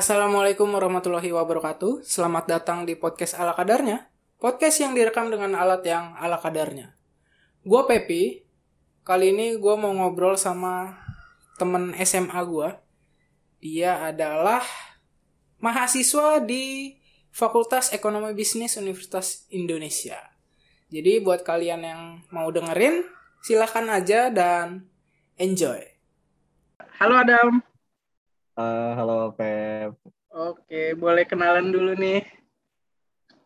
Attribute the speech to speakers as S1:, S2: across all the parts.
S1: Assalamualaikum warahmatullahi wabarakatuh. Selamat datang di podcast ala kadarnya. Podcast yang direkam dengan alat yang ala kadarnya. Gue Pepi. Kali ini gue mau ngobrol sama temen SMA gue. Dia adalah mahasiswa di Fakultas Ekonomi Bisnis Universitas Indonesia. Jadi buat kalian yang mau dengerin, silahkan aja dan enjoy. Halo Adam.
S2: Uh, halo Pep.
S1: Oke, boleh kenalan dulu nih.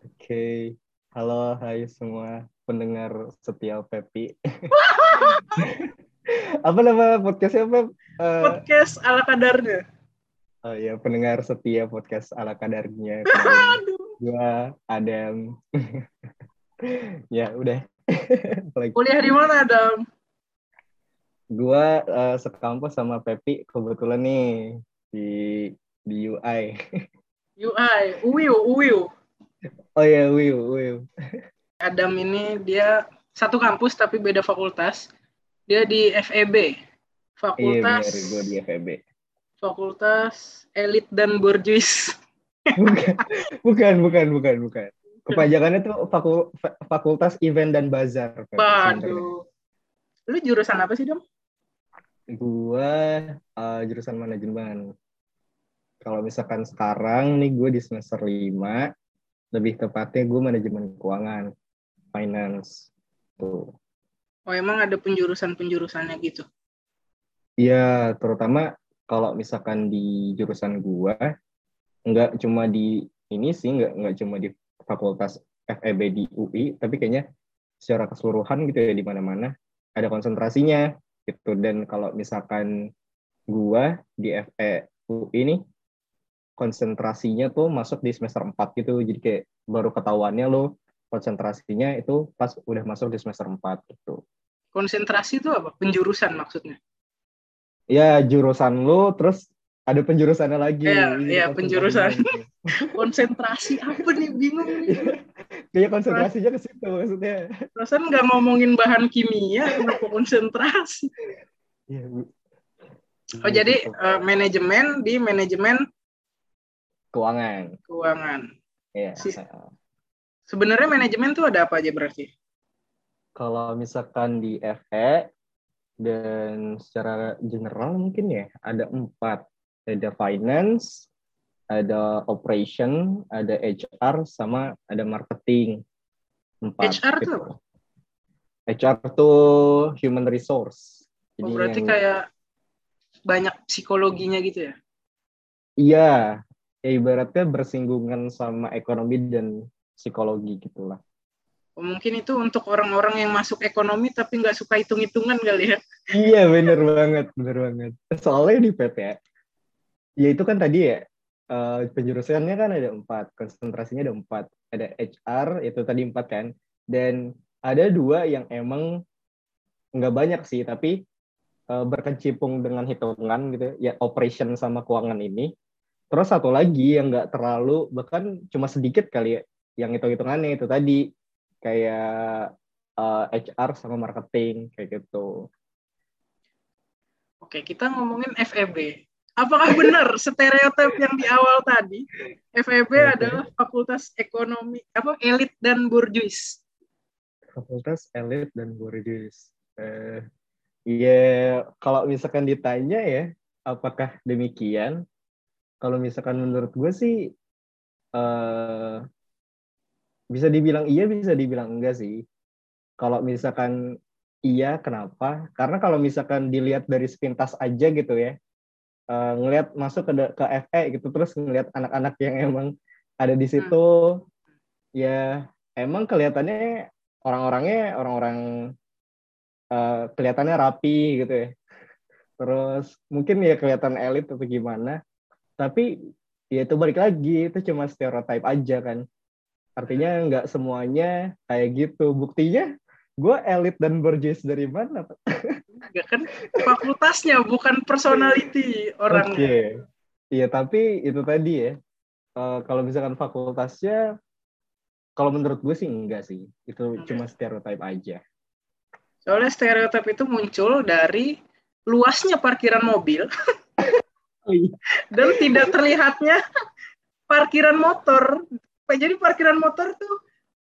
S2: Oke, halo hai semua pendengar setia Pepi. Apa nama podcastnya Pep?
S1: Uh, podcast ala kadarnya.
S2: Oh iya, pendengar setia podcast ala kadarnya. Gua Adam. ya udah.
S1: Kuliah di mana Adam?
S2: Gua uh, sekampus sama Pepi kebetulan nih di di UI.
S1: UI, UIU, UIU.
S2: Oh ya, UIU, UIU.
S1: Adam ini dia satu kampus tapi beda fakultas. Dia di FEB.
S2: Fakultas. Iya, gue di FEB.
S1: Fakultas Elit dan Borjuis.
S2: bukan, bukan, bukan, bukan, bukan. Kepanjangannya tuh fakul, Fakultas Event dan Bazar.
S1: Waduh. Lu jurusan apa sih, Dom?
S2: Gua uh, jurusan manajemen kalau misalkan sekarang nih gue di semester 5, lebih tepatnya gue manajemen keuangan, finance. Tuh.
S1: Oh emang ada penjurusan-penjurusannya gitu?
S2: Iya, terutama kalau misalkan di jurusan gue, nggak cuma di ini sih, nggak nggak cuma di fakultas FEB di UI, tapi kayaknya secara keseluruhan gitu ya di mana-mana ada konsentrasinya gitu. Dan kalau misalkan gue di FE UI nih konsentrasinya tuh masuk di semester 4 gitu. Jadi kayak baru ketahuannya lo konsentrasinya itu pas udah masuk di semester 4 gitu.
S1: Konsentrasi itu apa? Penjurusan maksudnya?
S2: Ya, jurusan lo terus ada penjurusannya lagi.
S1: Iya, iya penjurusan. konsentrasi apa nih? Bingung nih.
S2: Kayak konsentrasinya ke situ maksudnya.
S1: Perasaan nggak ngomongin bahan kimia, kenapa konsentrasi?
S2: Iya,
S1: Oh, jadi uh, manajemen di manajemen
S2: Keuangan.
S1: Keuangan.
S2: Iya. Si
S1: Sebenarnya manajemen tuh ada apa aja berarti?
S2: Kalau misalkan di FE dan secara general mungkin ya ada empat. Ada finance, ada operation, ada HR, sama ada marketing.
S1: Empat. HR gitu. tuh
S2: HR tuh human resource.
S1: Jadi oh, berarti yang... kayak banyak psikologinya gitu ya?
S2: Iya, ya ibaratnya bersinggungan sama ekonomi dan psikologi gitulah.
S1: Mungkin itu untuk orang-orang yang masuk ekonomi tapi nggak suka hitung-hitungan kali ya?
S2: Iya bener banget, bener banget. Soalnya di PT ya, ya itu kan tadi ya uh, penjurusannya kan ada empat, konsentrasinya ada empat. Ada HR itu tadi empat kan, dan ada dua yang emang nggak banyak sih, tapi uh, berkecimpung dengan hitungan gitu ya, operation sama keuangan ini Terus satu lagi yang nggak terlalu bahkan cuma sedikit kali ya yang hitung-hitungannya itu tadi kayak uh, eh, HR sama marketing kayak gitu.
S1: Oke, kita ngomongin FEB. Apakah benar stereotip yang di awal tadi FEB okay. adalah fakultas ekonomi apa elit dan borjuis?
S2: Fakultas elit dan borjuis. Eh, iya, kalau misalkan ditanya ya, apakah demikian? Kalau misalkan menurut gue sih uh, bisa dibilang iya bisa dibilang enggak sih. Kalau misalkan iya kenapa? Karena kalau misalkan dilihat dari sepintas aja gitu ya uh, ngelihat masuk ke ke FE gitu terus ngelihat anak-anak yang emang ada di situ hmm. ya emang kelihatannya orang-orangnya orang-orang uh, kelihatannya rapi gitu ya. Terus mungkin ya kelihatan elit atau gimana tapi ya itu balik lagi itu cuma stereotype aja kan artinya nggak semuanya kayak gitu buktinya gue elit dan berjuis dari mana
S1: Gak kan fakultasnya bukan personality orangnya. Oke. Okay.
S2: Iya tapi itu tadi ya. Uh, kalau misalkan fakultasnya, kalau menurut gue sih enggak sih. Itu okay. cuma stereotype aja.
S1: Soalnya stereotype itu muncul dari luasnya parkiran mobil
S2: Oh, iya.
S1: dan tidak terlihatnya parkiran motor. Jadi parkiran motor tuh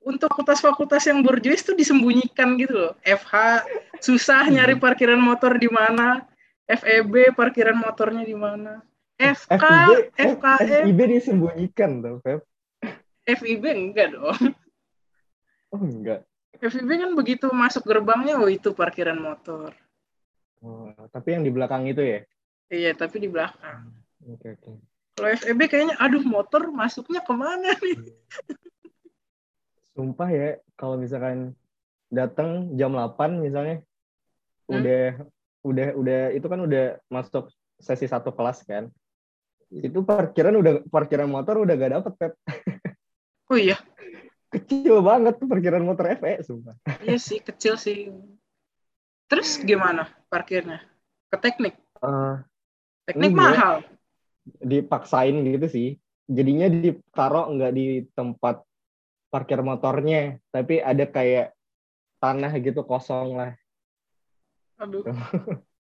S1: untuk fakultas-fakultas yang berjuis tuh disembunyikan gitu loh. FH susah nyari parkiran motor di mana. FEB parkiran motornya di mana. FK,
S2: FIB,
S1: FKM,
S2: FIB disembunyikan tuh, Feb.
S1: FIB enggak dong.
S2: Oh, enggak.
S1: FIB kan begitu masuk gerbangnya, oh itu parkiran motor.
S2: Oh, tapi yang di belakang itu ya?
S1: Iya, tapi di belakang.
S2: Oke, oke.
S1: Kalau FEB kayaknya, aduh motor masuknya ke mana nih?
S2: Sumpah ya, kalau misalkan datang jam 8 misalnya,
S1: Hmm?
S2: udah udah udah itu kan udah masuk sesi satu kelas kan. Itu parkiran udah parkiran motor udah gak dapet Pep.
S1: Oh iya,
S2: Kecil banget tuh parkiran motor FE sumpah.
S1: iya sih, kecil sih. Terus gimana parkirnya? Ke teknik?
S2: Eh,
S1: Teknik
S2: Enggak.
S1: mahal.
S2: dipaksain gitu sih. Jadinya ditaruh nggak di tempat parkir motornya, tapi ada kayak tanah gitu kosong lah.
S1: Aduh.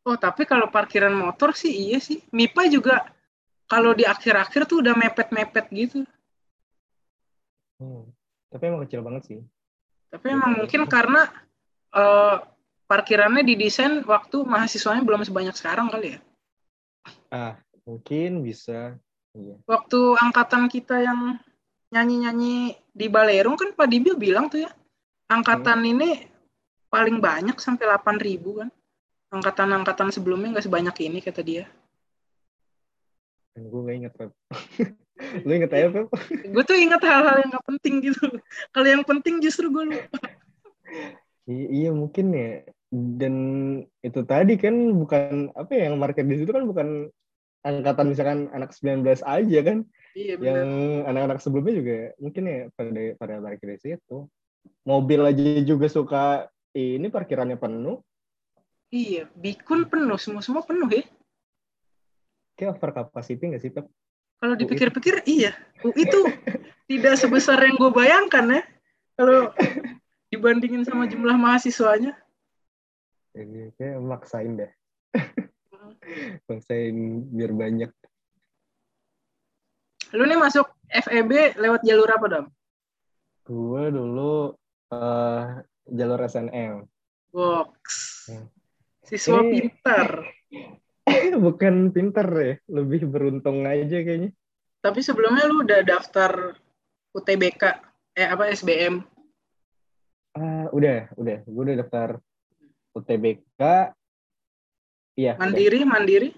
S1: Oh, tapi kalau parkiran motor sih iya sih. MIPA juga kalau di akhir-akhir tuh udah mepet-mepet gitu.
S2: Hmm. Tapi emang kecil banget sih.
S1: Tapi emang mungkin karena eh, parkirannya didesain waktu mahasiswanya belum sebanyak sekarang kali ya.
S2: Ah, mungkin bisa. Iya.
S1: Waktu angkatan kita yang nyanyi-nyanyi di Balerung kan Pak Dibil bilang tuh ya, angkatan ini paling banyak sampai 8.000 kan. Angkatan-angkatan sebelumnya nggak sebanyak ini kata dia.
S2: Dan gue gak inget, Pep. Lu inget aja, Pep?
S1: Gue tuh ingat hal-hal yang nggak penting gitu. Kalau yang penting justru gue lupa.
S2: I- iya, mungkin ya. Dan itu tadi kan bukan, apa ya, yang market di situ kan bukan angkatan misalkan anak 19 aja kan.
S1: Iya
S2: Yang anak-anak sebelumnya juga mungkin ya pada pada parkir di situ. Mobil aja juga suka ini parkirannya penuh.
S1: Iya, bikun penuh, semua semua penuh ya.
S2: Kayak over capacity nggak sih, Pep?
S1: Kalau dipikir-pikir iya, UI itu tidak sebesar yang gue bayangkan ya. Kalau dibandingin sama jumlah mahasiswanya.
S2: Jadi kayak maksain deh. Maksain biar banyak.
S1: Lu nih masuk FEB lewat jalur apa, Dam?
S2: Gue dulu eh, jalur SNM.
S1: Box.
S2: Hmm.
S1: Siswa
S2: Ini-
S1: pintar.
S2: Bukan pinter ya, lebih beruntung aja kayaknya.
S1: Tapi sebelumnya lu udah daftar UTBK, eh apa SBM.
S2: Ah, udah, udah. Gue udah daftar UTBK. Iya, udah.
S1: Mandiri, mandiri?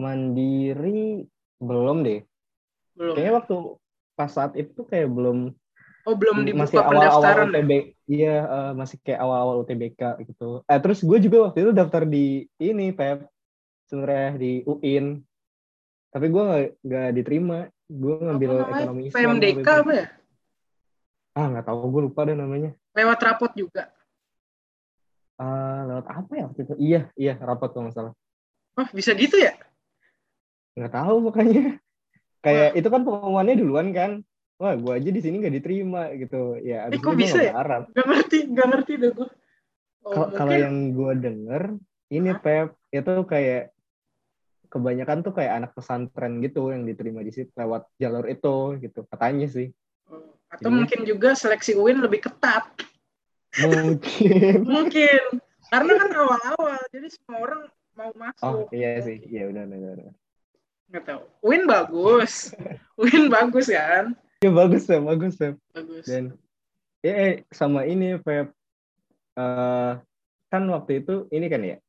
S2: Mandiri belum deh.
S1: Belum.
S2: Kayaknya waktu pas saat itu kayak belum
S1: Oh, belum
S2: masih
S1: dibuka
S2: awal-awal
S1: pendaftaran. ya?
S2: UTB. Iya, eh, masih kayak awal-awal UTBK gitu. Eh terus gue juga waktu itu daftar di ini Pep sebenarnya di UIN. Tapi gue nggak nggak diterima. Gue ngambil
S1: Apa
S2: ekonomi Islam.
S1: PMDK apa ya?
S2: Ah nggak tahu, gue lupa deh namanya.
S1: Lewat rapot juga.
S2: Ah lewat apa ya waktu itu? Iya, iya rapat kalau nggak salah.
S1: Oh, bisa gitu ya?
S2: Nggak tahu pokoknya. Kayak itu kan pengumumannya duluan kan. Wah, gue aja di sini nggak diterima gitu. Ya, abis
S1: Eh, kok bisa ya?
S2: berharap.
S1: Gak ngerti, gak ngerti deh gue. Oh,
S2: Kalau yang gue denger, ini
S1: Hah?
S2: Pep itu kayak kebanyakan tuh kayak anak pesantren gitu yang diterima di situ lewat jalur itu gitu katanya sih.
S1: Atau
S2: Jadi-
S1: mungkin juga seleksi UIN lebih ketat.
S2: Mungkin.
S1: Mungkin. Karena kan awal-awal, jadi semua orang mau
S2: Oh
S1: masuk.
S2: iya sih, iya udah udah. udah.
S1: Nggak tahu. UIN bagus. UIN bagus kan?
S2: Ya bagus ya, bagus ya.
S1: Bagus.
S2: Dan ya eh, sama ini Pep Eh, kan waktu itu ini kan ya,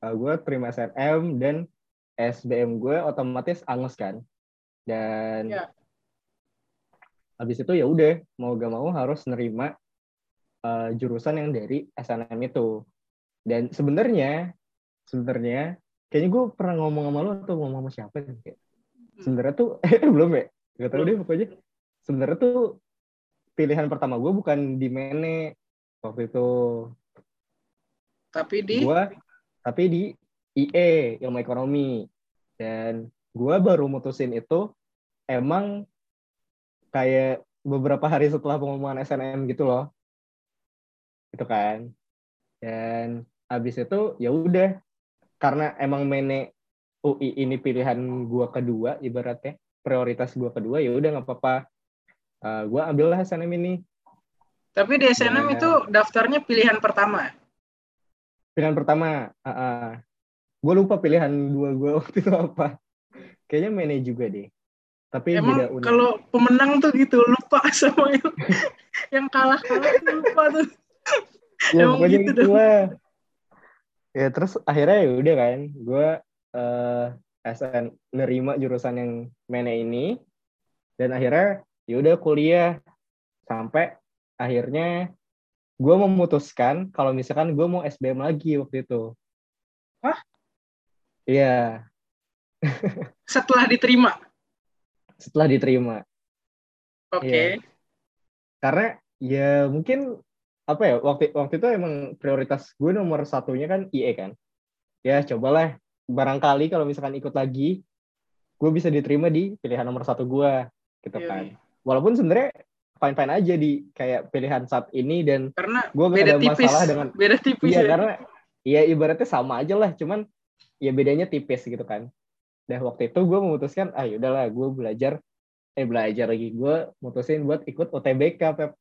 S2: gue terima SNM dan SBM gue otomatis angus kan, dan
S1: Ya.
S2: habis itu ya udah mau gak mau harus nerima eh, jurusan yang dari SNM itu. Dan sebenarnya sebenarnya kayaknya gue pernah ngomong sama lo atau ngomong sama siapa kayak. Sebenarnya tuh eh belum ya? Gak tahu deh pokoknya. Sebenarnya tuh pilihan pertama gue bukan di Mene waktu itu.
S1: Tapi di?
S2: Gue tapi di IE ilmu ekonomi. Dan gue baru mutusin itu emang kayak beberapa hari setelah pengumuman SNM gitu loh itu kan. Dan habis itu ya udah. Karena emang Mene UI ini pilihan gue kedua ibaratnya. Prioritas gue kedua ya udah nggak apa-apa. Uh, gue ambillah SNM ini.
S1: Tapi di SNM ya. itu daftarnya pilihan pertama?
S2: Pilihan pertama uh, uh. gue lupa pilihan dua gue waktu itu apa. Kayaknya mana juga deh. Tapi
S1: Emang kalau pemenang tuh gitu lupa sama yang yang kalah kalah lupa tuh
S2: ya Emang pokoknya gitu, gitu lah ya terus akhirnya ya udah kan gue uh, SN nerima jurusan yang mana ini dan akhirnya ya udah kuliah sampai akhirnya gue memutuskan kalau misalkan gue mau SBM lagi waktu itu.
S1: Hah?
S2: Iya.
S1: Setelah diterima?
S2: Setelah diterima.
S1: Oke. Okay.
S2: Ya. Karena ya mungkin apa ya waktu waktu itu emang prioritas gue nomor satunya kan IE kan. Ya cobalah barangkali kalau misalkan ikut lagi gue bisa diterima di pilihan nomor satu gue gitu yeah, kan. Yeah. Walaupun sebenarnya fine fine aja di kayak pilihan saat ini dan
S1: karena gue gak ada tipis, masalah dengan beda tipis
S2: iya ya. karena ya ibaratnya sama aja lah cuman ya bedanya tipis gitu kan dan waktu itu gue memutuskan ah yaudahlah gue belajar eh belajar lagi gue mutusin buat ikut UTBK Pep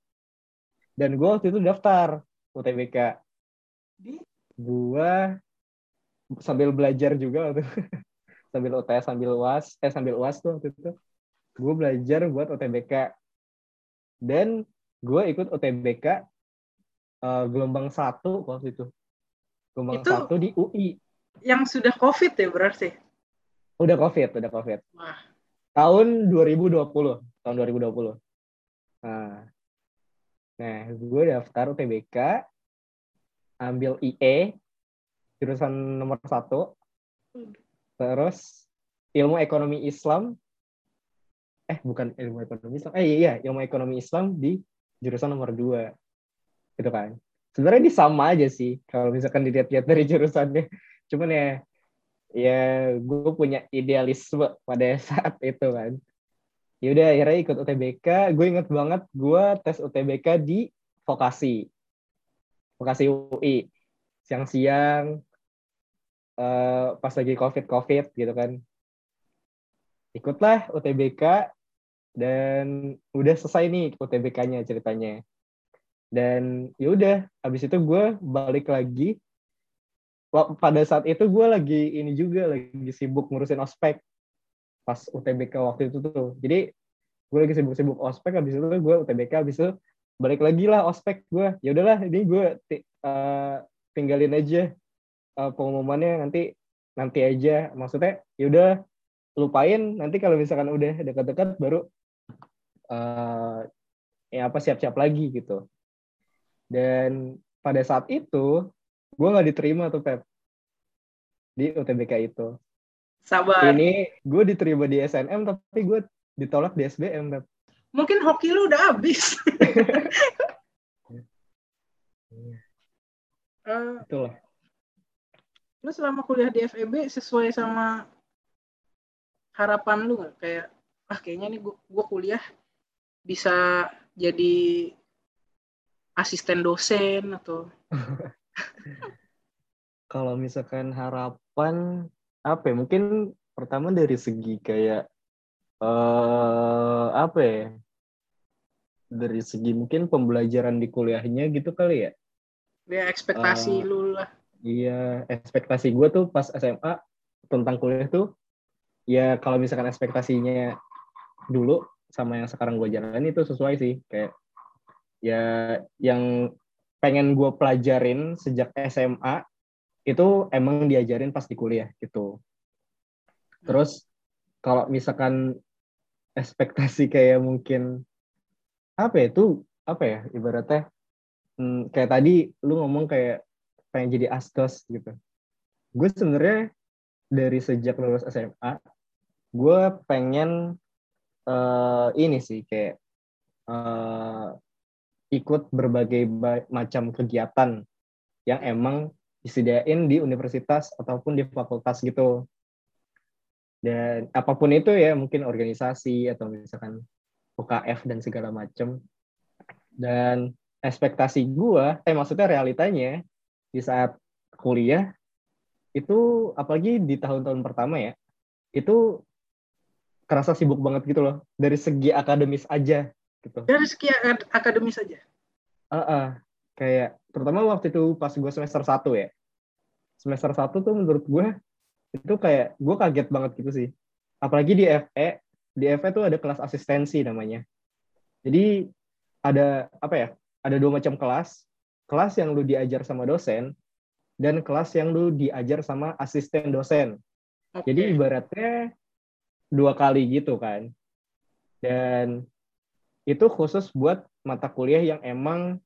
S2: dan gue waktu itu daftar UTBK di? Gue sambil belajar juga waktu sambil UTS sambil uas eh sambil uas tuh waktu itu. Gue belajar buat UTBK dan gue ikut UTBK uh, eh, gelombang satu waktu itu. Gelombang itu satu di UI
S1: yang sudah covid ya berarti?
S2: Udah covid udah covid. Wah. tahun 2020 tahun 2020 nah nah gue daftar UTBK ambil IE jurusan nomor satu. Terus ilmu ekonomi Islam. Eh bukan ilmu ekonomi Islam. Eh iya ilmu ekonomi Islam di jurusan nomor dua. Gitu kan. Sebenarnya ini sama aja sih kalau misalkan dilihat-lihat dari jurusannya. Cuman ya ya gue punya idealisme pada saat itu kan ya udah akhirnya ikut UTBK gue inget banget gue tes UTBK di vokasi. Vokasi UI siang-siang uh, pas lagi covid covid gitu kan. Ikutlah UTBK dan udah selesai nih UTBK-nya ceritanya. Dan ya udah habis itu gue balik lagi. Pada saat itu gue lagi ini juga lagi sibuk ngurusin ospek pas UTBK waktu itu tuh. Jadi gue lagi sibuk-sibuk ospek habis itu gue UTBK habis itu balik lagi lah ospek gue. Ya udahlah ini gue uh, tinggalin aja uh, pengumumannya nanti nanti aja. Maksudnya ya udah lupain nanti kalau misalkan udah dekat-dekat baru uh, ya apa siap-siap lagi gitu. Dan pada saat itu gue nggak diterima tuh Pep di UTBK itu
S1: sabar.
S2: Ini gue diterima di SNM tapi gue ditolak di SBM Pep
S1: mungkin hoki lu udah habis.
S2: Uh, itulah.
S1: lu selama kuliah di FEB sesuai sama harapan lu nggak? Kayak ah kayaknya nih gua kuliah bisa jadi asisten dosen atau?
S2: Kalau misalkan harapan apa ya mungkin pertama dari segi kayak uh, apa ya dari segi mungkin pembelajaran di kuliahnya gitu kali ya?
S1: Ya ekspektasi uh, lu lah.
S2: iya ekspektasi gue tuh pas SMA tentang kuliah tuh ya kalau misalkan ekspektasinya dulu sama yang sekarang gue jalanin itu sesuai sih. Kayak ya yang pengen gue pelajarin sejak SMA itu emang diajarin pas di kuliah gitu. Terus kalau misalkan ekspektasi kayak mungkin apa ya itu apa ya ibaratnya hmm, kayak tadi lu ngomong kayak pengen jadi astos gitu. Gue sebenarnya dari sejak lulus SMA gue pengen uh, ini sih kayak uh, ikut berbagai macam kegiatan yang emang disediain di universitas ataupun di fakultas gitu. Dan apa pun itu ya mungkin organisasi atau misalkan UKF dan segala macam dan ekspektasi gue eh maksudnya realitanya di saat kuliah itu apalagi di tahun-tahun pertama ya itu kerasa sibuk banget gitu loh dari segi akademis aja gitu.
S1: Dari segi ak- akademis aja?
S2: Uh -uh. Kayak terutama waktu itu pas gue semester 1 ya. Semester 1 tuh menurut gue itu kayak gue kaget banget gitu sih. Apalagi di FE di FE tuh ada kelas asistensi namanya. Jadi ada apa ya ada dua macam kelas. Kelas yang lu diajar sama dosen dan kelas yang lu diajar sama asisten dosen.
S1: Oke.
S2: jadi ibaratnya dua kali gitu kan. Dan itu khusus buat mata kuliah yang emang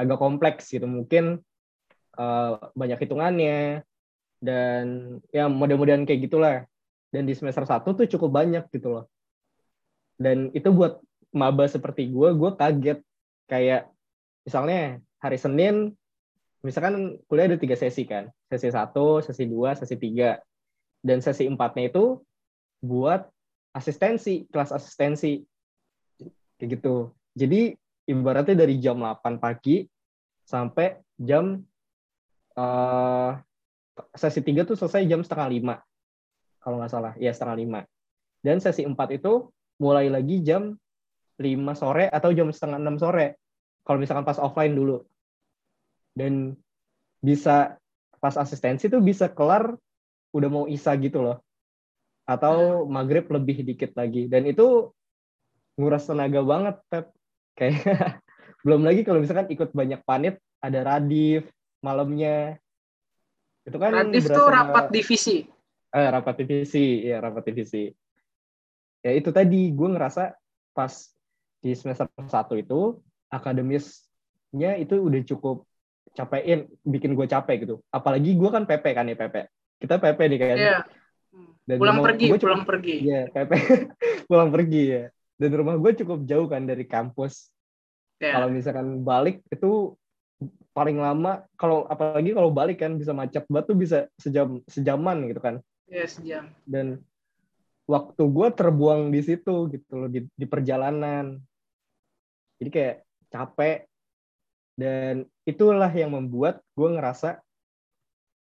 S2: agak kompleks gitu. Mungkin uh, banyak hitungannya. Dan ya mudah-mudahan kayak gitulah. Dan di semester satu tuh cukup banyak gitu loh. Dan itu buat maba seperti gue gue kaget. Kayak misalnya hari Senin misalkan kuliah ada tiga sesi kan. Sesi satu sesi dua sesi tiga. Dan sesi empatnya itu buat asistensi kelas asistensi. Kayak gitu. Jadi ibaratnya dari jam 8 pagi sampai jam uh, sesi 3 tuh selesai jam setengah lima kalau nggak salah. Ya setengah lima. Dan sesi 4 itu mulai lagi jam 5 sore atau jam setengah 6 sore kalau misalkan pas offline dulu. Dan bisa pas asistensi tuh bisa kelar udah mau isa gitu loh. Atau maghrib lebih dikit lagi. Dan itu nguras tenaga banget Pep kayak belum lagi kalau misalkan ikut banyak panit ada radif malamnya. Itu kan
S1: radif tuh rapat divisi.
S2: Eh, rapat divisi. Ya rapat divisi. Ya itu tadi. Gue ngerasa pas di semester satu itu akademisnya itu udah cukup capein bikin gue capek gitu. Apalagi gue kan PP kan ya PP kita PP nih kan.
S1: Yeah. Dan pulang pergi
S2: gue
S1: pulang pergi.
S2: Ya PP pulang pergi ya dan rumah gue cukup jauh kan dari kampus. Yeah. kalau misalkan balik itu paling lama kalau apalagi kalau balik kan bisa macet banget tuh bisa sejam sejaman gitu kan.
S1: Ya yeah, sejam.
S2: Dan waktu gue terbuang di situ gitu loh di, di perjalanan. Jadi kayak capek. Dan itulah yang membuat gue ngerasa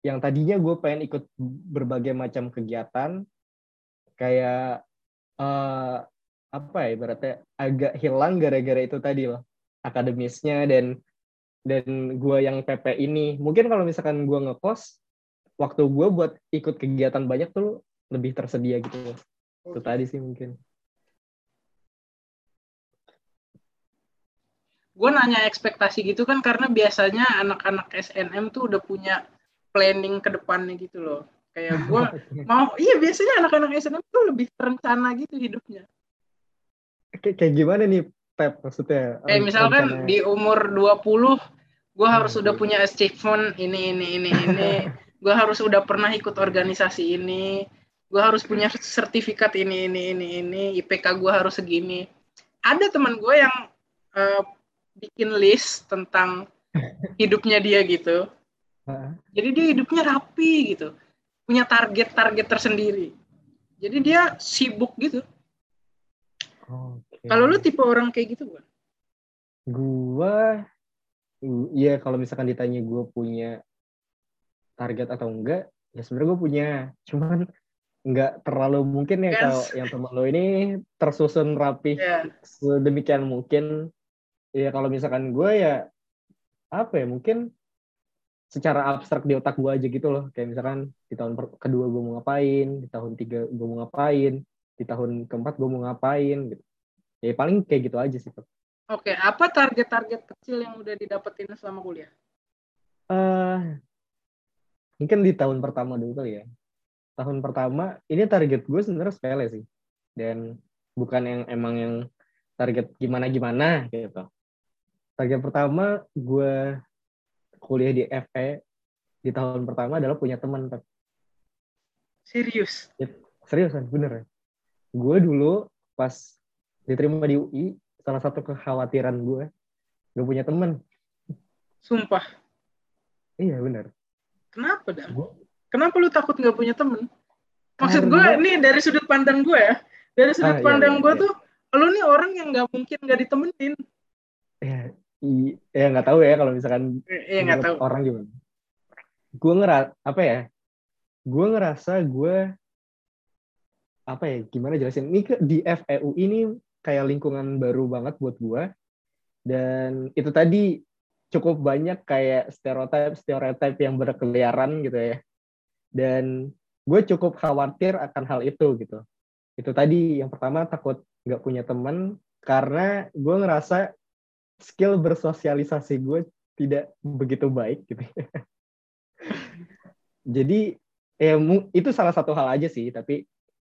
S2: yang tadinya gue pengen ikut berbagai macam kegiatan kayak uh, apa ya berarti agak hilang gara-gara itu tadi loh akademisnya dan dan gue yang PP ini. Mungkin kalau misalkan gue ngekos waktu gue buat ikut kegiatan banyak tuh lebih tersedia gitu loh. itu tadi sih mungkin.
S1: Gue nanya ekspektasi gitu kan karena biasanya anak-anak SNM tuh udah punya planning ke depannya gitu loh. Kayak gue mau iya biasanya anak-anak SNM tuh lebih terencana gitu hidupnya
S2: kayak, kayak gimana nih Pep maksudnya
S1: kayak misalkan rencana... di umur 20 gue harus hmm, udah punya achievement ini ini ini ini gue harus udah pernah ikut organisasi ini gue harus punya sertifikat ini ini ini ini IPK gue harus segini ada teman gue yang uh, bikin list tentang hidupnya dia gitu. Jadi dia hidupnya rapi gitu. Punya target-target tersendiri. Jadi dia sibuk gitu. Okay. Kalau lu tipe orang kayak gitu bukan?
S2: Gua iya kalau misalkan ditanya gue punya target atau enggak, ya sebenarnya gue punya. Cuman nggak terlalu mungkin ya yes. kalau yang teman lo ini tersusun rapi yeah. sedemikian mungkin ya kalau misalkan gue ya apa ya mungkin secara abstrak di otak gue aja gitu loh kayak misalkan di tahun kedua gue mau ngapain di tahun tiga gue mau ngapain di tahun keempat gue mau ngapain gitu ya paling kayak gitu aja sih
S1: oke apa target-target kecil yang udah didapetin selama kuliah
S2: uh, mungkin di tahun pertama dulu kali ya tahun pertama ini target gue sebenarnya sepele sih dan bukan yang emang yang target gimana gimana gitu target pertama gue kuliah di FE di tahun pertama adalah punya teman.
S1: Serius?
S2: Serius kan, bener ya. Gue dulu pas diterima di UI, salah satu kekhawatiran gue, gak punya teman.
S1: Sumpah?
S2: Iya bener.
S1: Kenapa dah? Gua... Kenapa lu takut gak punya temen? Maksud gue, nih dari sudut pandang gue ya, dari sudut ah, iya, pandang iya, gue iya. tuh, lu nih orang yang gak mungkin gak ditemenin.
S2: Ya, ya nggak tahu ya kalau misalkan
S1: iya nggak tahu
S2: orang gimana gue ngerat apa ya gue ngerasa gue apa ya gimana jelasin? Ini ke di FEU ini kayak lingkungan baru banget buat gue dan itu tadi cukup banyak kayak stereotip stereotip yang berkeliaran gitu ya. Dan gue cukup khawatir akan hal itu gitu. Itu tadi yang pertama takut nggak punya teman karena gue ngerasa skill bersosialisasi gue tidak begitu baik gitu jadi ya itu salah satu hal aja sih tapi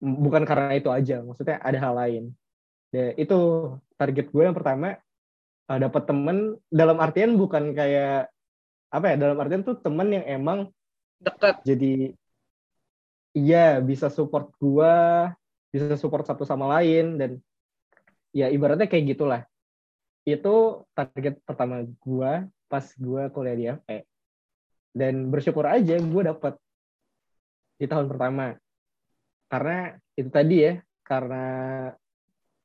S2: bukan karena itu aja maksudnya ada hal lain. Ya itu target gue yang pertama uh, dapat temen dalam artian bukan kayak apa ya dalam artian tuh temen yang emang
S1: dekat
S2: jadi iya bisa support gue bisa support satu sama lain dan ya ibaratnya kayak gitulah. Itu target pertama gue pas gue kuliah di FE dan bersyukur aja gue dapet di tahun pertama karena itu tadi ya karena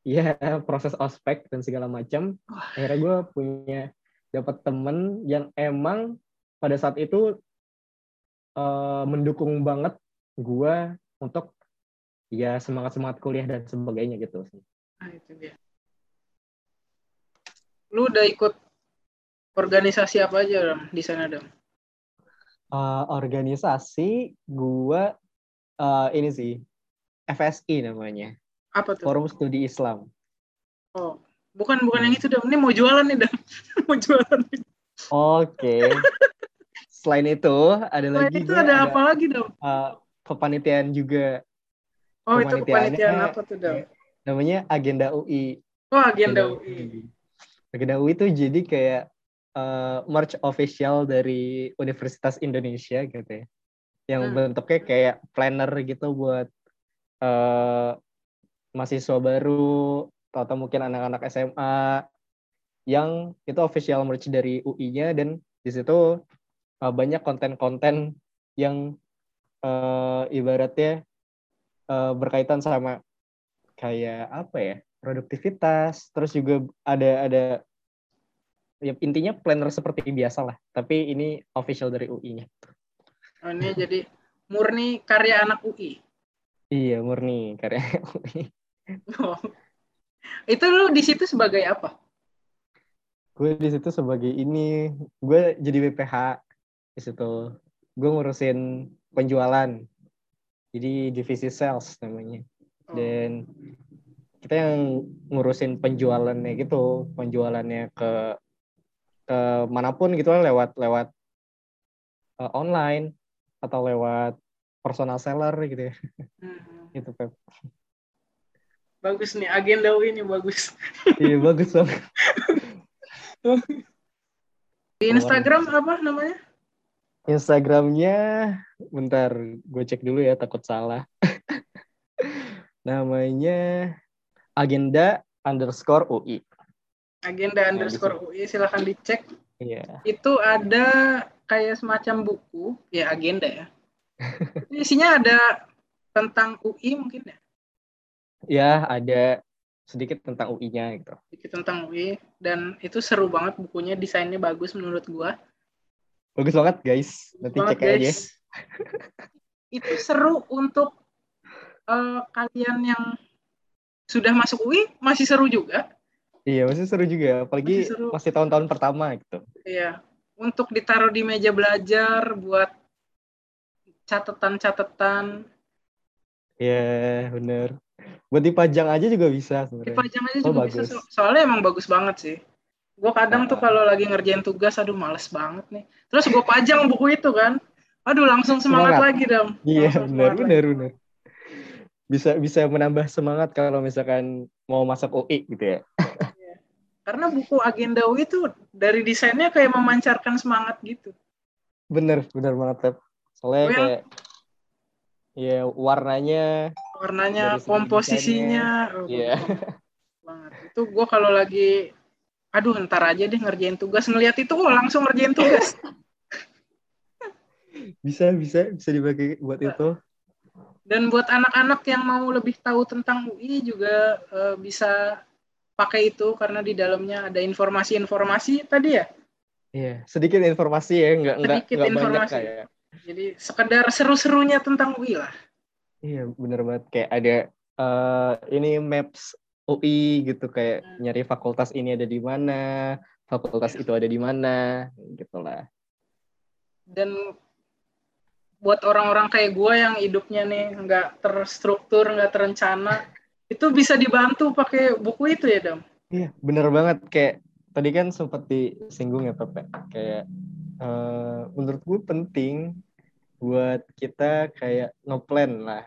S2: ya proses ospek dan segala macam akhirnya gue punya dapat temen yang emang pada saat itu uh, mendukung banget gue untuk ya semangat semangat kuliah dan sebagainya gitu sih.
S1: Ah, itu dia. Lu udah ikut organisasi apa aja dong di sana dong?
S2: uh, organisasi gua uh, ini sih FSI namanya.
S1: Apa tuh?
S2: Forum Studi Islam.
S1: Oh, bukan bukan hmm. yang itu dong. Ini mau jualan nih dong. mau jualan.
S2: Oke. Okay. Selain itu ada Selain lagi.
S1: itu ada, ada apa lagi dong?
S2: Uh, kepanitiaan juga.
S1: Oh itu kepanitiaan apa tuh dong?
S2: Namanya Agenda UI.
S1: Oh Agenda, Agenda UI.
S2: Agenda UI itu jadi kayak uh, merch official dari Universitas Indonesia gitu ya. Yang hmm. bentuknya kayak planner gitu buat uh, mahasiswa baru atau mungkin anak-anak SMA yang itu official merch dari UI-nya dan di situ uh, banyak konten-konten yang uh, ibaratnya uh, berkaitan sama kayak apa ya produktivitas terus juga ada ada ya intinya planner seperti biasa lah tapi ini official dari UI-nya
S1: oh, ini jadi murni karya anak UI
S2: iya murni karya UI
S1: oh. itu lu di situ sebagai apa
S2: gue di situ sebagai ini gue jadi BPH di situ gue ngurusin penjualan jadi divisi sales namanya oh. dan kita yang ngurusin penjualannya gitu penjualannya ke ke mana pun gitu lah lewat lewat uh, online atau lewat personal seller gitu ya. Hmm. itu Pep.
S1: Bagus nih agenda ini bagus.
S2: iya bagus banget.
S1: Di Instagram apa namanya?
S2: Instagramnya, bentar, gue cek dulu ya, takut salah. namanya agenda underscore UI
S1: agenda underscore UI silahkan dicek.
S2: Iya. Yeah.
S1: Itu ada kayak semacam buku, ya agenda ya. Isinya ada tentang UI mungkin ya?
S2: Ya, ada sedikit tentang UI-nya gitu.
S1: Sedikit tentang UI dan itu seru banget bukunya, desainnya bagus menurut gua.
S2: Bagus banget guys, nanti banget, cek guys. aja.
S1: itu seru untuk uh, kalian yang sudah masuk UI, masih seru juga
S2: Iya, masih seru juga. Apalagi masih, masih tahun-tahun pertama gitu.
S1: Iya. Untuk ditaruh di meja belajar buat catatan-catatan.
S2: Iya, bener. Buat dipajang aja juga bisa
S1: sebenarnya. Dipajang aja oh, juga bagus. bisa. soalnya emang bagus banget sih. Gue kadang nah. tuh kalau lagi ngerjain tugas, aduh males banget nih. Terus gue pajang buku itu kan. Aduh langsung semangat, semangat. lagi dong.
S2: Iya, bener, bener, bener. Bisa bisa menambah semangat kalau misalkan mau masuk UI gitu ya.
S1: Karena buku agenda UI itu dari desainnya kayak memancarkan semangat gitu.
S2: Bener, bener banget, Tep. Soalnya oh, kayak ya warnanya
S1: warnanya komposisinya.
S2: oh, iya.
S1: yeah. banget. Itu gue kalau lagi aduh ntar aja deh ngerjain tugas. Ngeliat itu oh langsung ngerjain tugas.
S2: Bisa bisa bisa dipakai buat itu.
S1: Dan buat anak-anak yang mau lebih tahu tentang UI juga uh, bisa pakai itu karena di dalamnya ada informasi-informasi tadi ya?
S2: Iya, sedikit informasi ya, nggak nggak nggak banyak kayak.
S1: Jadi sekedar seru-serunya tentang UI lah.
S2: Iya, bener banget. Kayak ada uh, ini maps UI gitu kayak hmm. nyari fakultas ini ada di mana, fakultas itu ada di mana, gitulah.
S1: Dan buat orang-orang kayak gue yang hidupnya nih nggak terstruktur, nggak terencana, itu bisa dibantu pakai buku itu ya, Dam?
S2: Iya, bener banget. Kayak tadi kan sempat disinggung ya, Pepe. Kayak uh, menurut gue penting buat kita kayak ngeplan lah.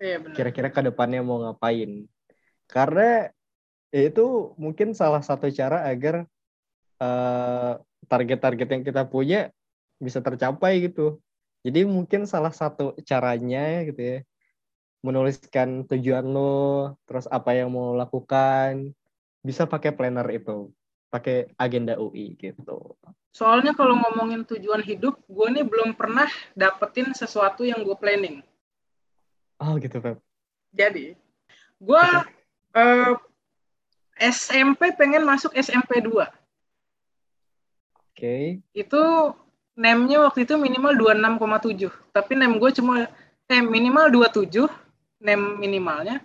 S2: Iya, bener. Kira-kira ke depannya mau ngapain. Karena ya itu mungkin salah satu cara agar eh, target-target yang kita punya bisa tercapai gitu. Jadi mungkin salah satu caranya gitu ya, menuliskan tujuan lo, terus apa yang mau lakukan, bisa pakai planner itu, pakai agenda UI gitu.
S1: Soalnya kalau ngomongin tujuan hidup, gue nih belum pernah dapetin sesuatu yang gue planning.
S2: Oh gitu, Pep.
S1: Jadi, gue uh, SMP pengen masuk SMP 2. Oke.
S2: Okay.
S1: Itu name-nya waktu itu minimal 26,7. Tapi name gue cuma eh minimal 27 name minimalnya.